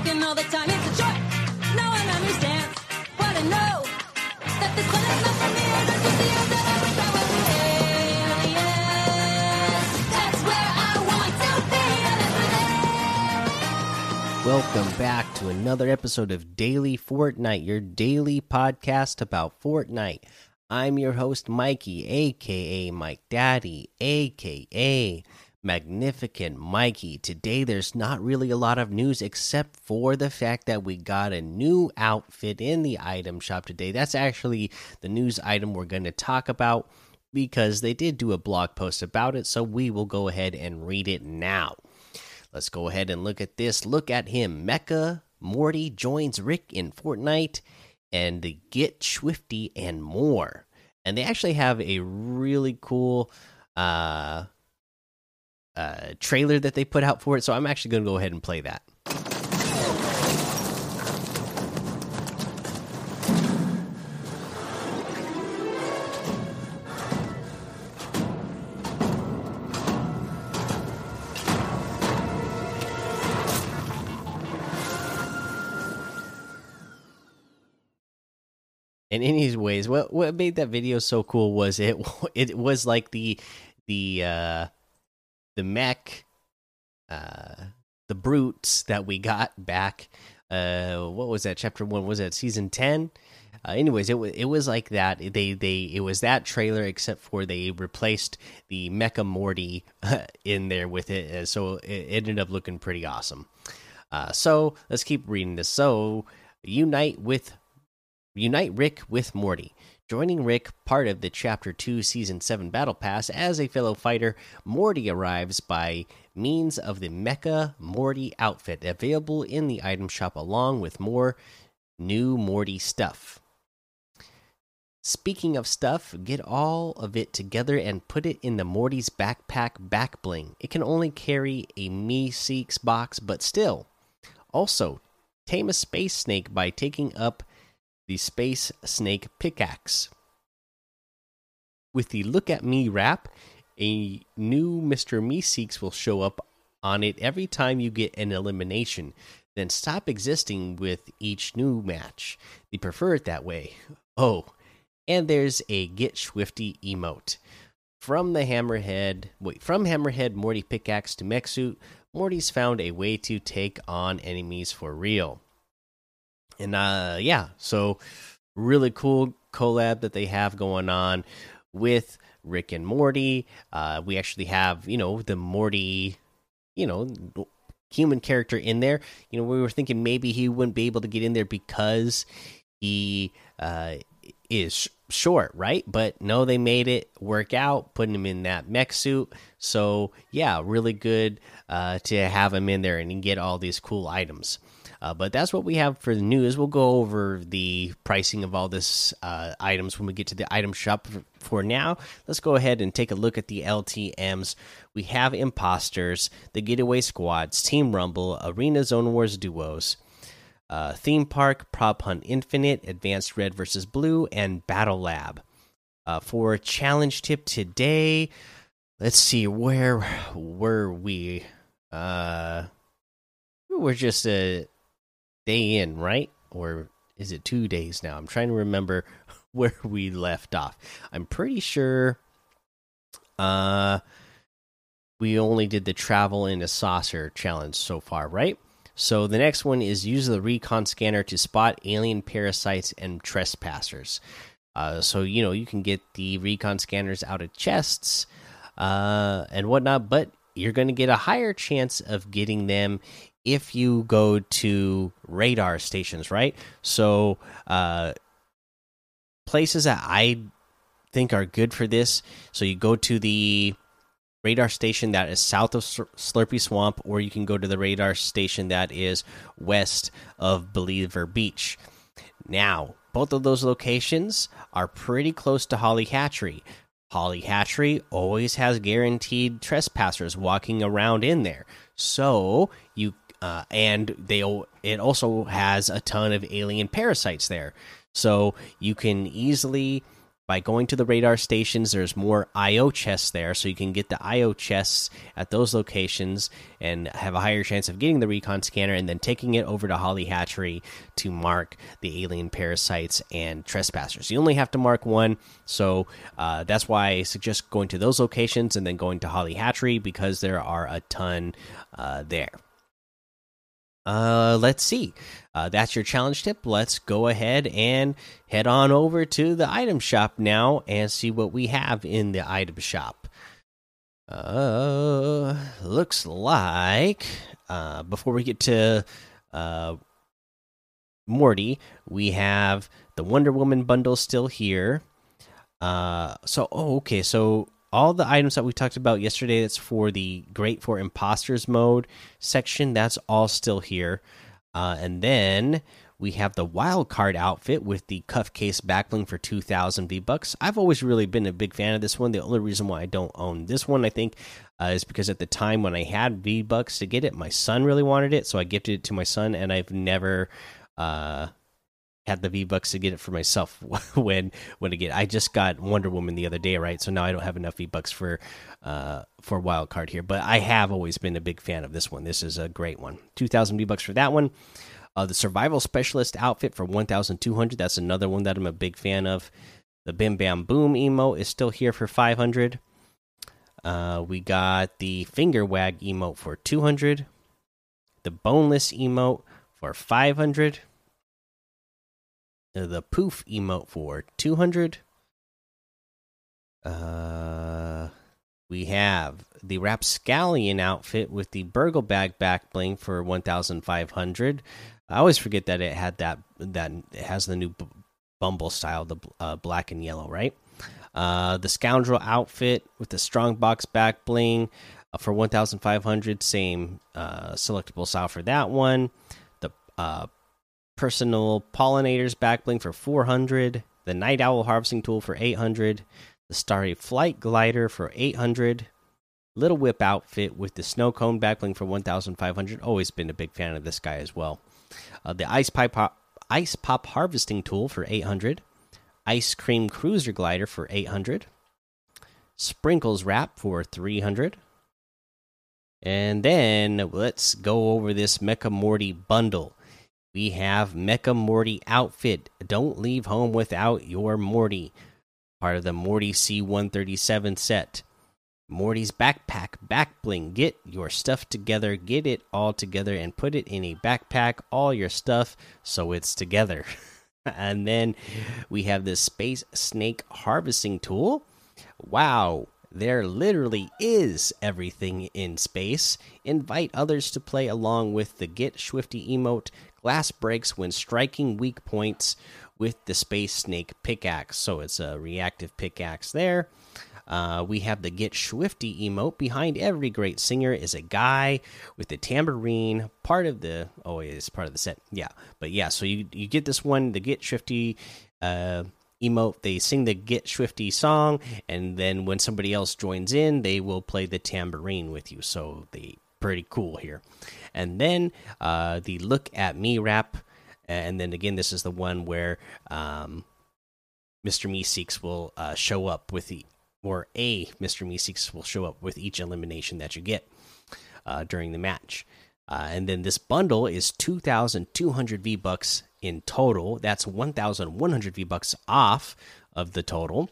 working all the time. It's a what I know. That this one is not for me. I Welcome back to another episode of Daily Fortnite, your daily podcast about Fortnite. I'm your host, Mikey, aka Mike Daddy, aka Magnificent Mikey. Today, there's not really a lot of news except for the fact that we got a new outfit in the item shop today. That's actually the news item we're going to talk about because they did do a blog post about it, so we will go ahead and read it now. Let's go ahead and look at this. Look at him. Mecha Morty joins Rick in Fortnite and the Get Swifty and more. And they actually have a really cool uh uh trailer that they put out for it. So I'm actually going to go ahead and play that. And anyways, what what made that video so cool was it it was like the the uh the mech uh the brutes that we got back uh what was that chapter 1 was that season 10 uh, anyways it was it was like that. They they it was that trailer except for they replaced the mecha morty in there with it so it ended up looking pretty awesome. Uh so let's keep reading this. So unite with Unite Rick with Morty. Joining Rick, part of the Chapter 2 Season 7 Battle Pass, as a fellow fighter, Morty arrives by means of the Mecha Morty outfit, available in the item shop along with more new Morty stuff. Speaking of stuff, get all of it together and put it in the Morty's backpack back bling. It can only carry a Meeseeks box, but still. Also, tame a space snake by taking up the Space Snake Pickaxe. With the Look at Me wrap, a new Mr. Meeseeks will show up on it every time you get an elimination, then stop existing with each new match. They prefer it that way. Oh, and there's a Get Swifty emote. From the Hammerhead, wait, from Hammerhead Morty Pickaxe to Mech Suit, Morty's found a way to take on enemies for real and uh yeah so really cool collab that they have going on with rick and morty. Uh we actually have you know the morty you know human character in there. You know we were thinking maybe he wouldn't be able to get in there because he uh is short right? But no they made it work out putting him in that mech suit. So yeah really good uh to have him in there and get all these cool items uh, but that's what we have for the news. We'll go over the pricing of all this uh, items when we get to the item shop. For now, let's go ahead and take a look at the LTMs. We have Imposters, the Getaway Squads, Team Rumble, Arena Zone Wars Duos, uh, Theme Park, Prop Hunt Infinite, Advanced Red versus Blue, and Battle Lab. Uh, for challenge tip today, let's see where were we. Uh, we're just a day in, right? Or is it two days now? I'm trying to remember where we left off. I'm pretty sure uh we only did the travel in a saucer challenge so far, right? So the next one is use the recon scanner to spot alien parasites and trespassers. Uh, so you know you can get the recon scanners out of chests uh, and whatnot, but you're going to get a higher chance of getting them if you go to radar stations, right? So, uh, places that I think are good for this. So, you go to the radar station that is south of Slurpy Swamp, or you can go to the radar station that is west of Believer Beach. Now, both of those locations are pretty close to Holly Hatchery. Holly Hatchery always has guaranteed trespassers walking around in there. So you uh, and they it also has a ton of alien parasites there. So you can easily by going to the radar stations, there's more IO chests there, so you can get the IO chests at those locations and have a higher chance of getting the recon scanner and then taking it over to Holly Hatchery to mark the alien parasites and trespassers. You only have to mark one, so uh, that's why I suggest going to those locations and then going to Holly Hatchery because there are a ton uh, there. Uh, let's see. Uh, that's your challenge tip. Let's go ahead and head on over to the item shop now and see what we have in the item shop. Uh, looks like uh, before we get to uh, Morty, we have the Wonder Woman bundle still here. Uh, so oh, okay, so all the items that we talked about yesterday that's for the great for imposters mode section that's all still here. Uh, and then we have the wild card outfit with the cuff case backbling for 2000 v bucks i've always really been a big fan of this one. The only reason why i don't own this one i think uh, is because at the time when i had v bucks to get it my son really wanted it so i gifted it to my son and i've never uh, had the V Bucks to get it for myself when when again I just got Wonder Woman the other day, right? So now I don't have enough V Bucks for uh for wild card here, but I have always been a big fan of this one. This is a great one. Two thousand V Bucks for that one. Uh, the Survival Specialist outfit for one thousand two hundred. That's another one that I'm a big fan of. The Bim Bam Boom emote is still here for five hundred. Uh, we got the Finger Wag emote for two hundred. The Boneless emote for five hundred uh, the poof emote for 200 uh we have the rapscallion outfit with the burgle bag back bling for 1500 i always forget that it had that that it has the new bumble style the uh, black and yellow right? Uh the scoundrel outfit with the strong box back bling uh, for 1500 same uh selectable style for that one. The uh personal pollinators backbling for 400 the night owl harvesting tool for 800 the starry flight glider for 800 little whip outfit with the snow cone backbling for 1500 always been a big fan of this guy as well. Uh, the ice pipe pop, ice pop harvesting tool for 800 ice cream cruiser glider for 800 sprinkles wrap for 300 and then let's go over this mecha morty bundle we have Mecha Morty outfit. Don't leave home without your Morty. Part of the Morty C137 set. Morty's backpack back bling. Get your stuff together, get it all together, and put it in a backpack. All your stuff so it's together. and then we have this Space Snake Harvesting Tool. Wow, there literally is everything in space. Invite others to play along with the Get Swifty emote Glass breaks when striking weak points with the Space Snake pickaxe. So it's a reactive pickaxe there. Uh, we have the Get Swifty emote. Behind every great singer is a guy with the tambourine. Part of the oh, it's part of the set. Yeah, but yeah. So you you get this one, the Get Swifty uh, emote. They sing the Get Swifty song, and then when somebody else joins in, they will play the tambourine with you. So they pretty cool here. And then uh, the look at me wrap, and then again, this is the one where um, Mr. Meeseeks will uh, show up with the, or a Mr. Meeseeks will show up with each elimination that you get uh, during the match. Uh, and then this bundle is 2,200 V bucks in total. That's 1,100 V bucks off of the total.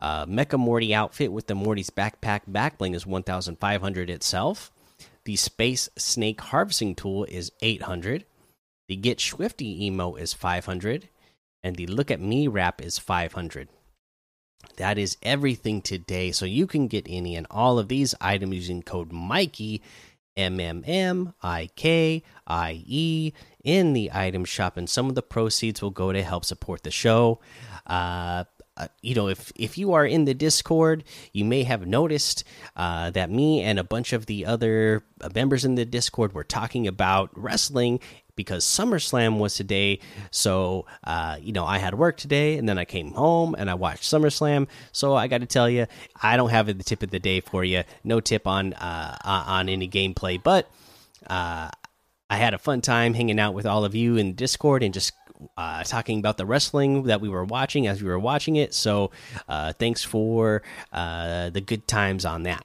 Uh, Mecha Morty outfit with the Morty's backpack backbling is 1,500 itself. The Space Snake Harvesting Tool is 800. The Get Swifty Emo is 500. And the Look at Me wrap is 500. That is everything today. So you can get any and all of these items using code Mikey, M M M I K I E, in the item shop. And some of the proceeds will go to help support the show. Uh, uh, you know, if if you are in the Discord, you may have noticed uh, that me and a bunch of the other members in the Discord were talking about wrestling because SummerSlam was today. So, uh, you know, I had work today, and then I came home and I watched SummerSlam. So I got to tell you, I don't have the tip of the day for you. No tip on uh, on any gameplay, but uh, I had a fun time hanging out with all of you in Discord and just uh, talking about the wrestling that we were watching as we were watching it. So uh, thanks for uh, the good times on that.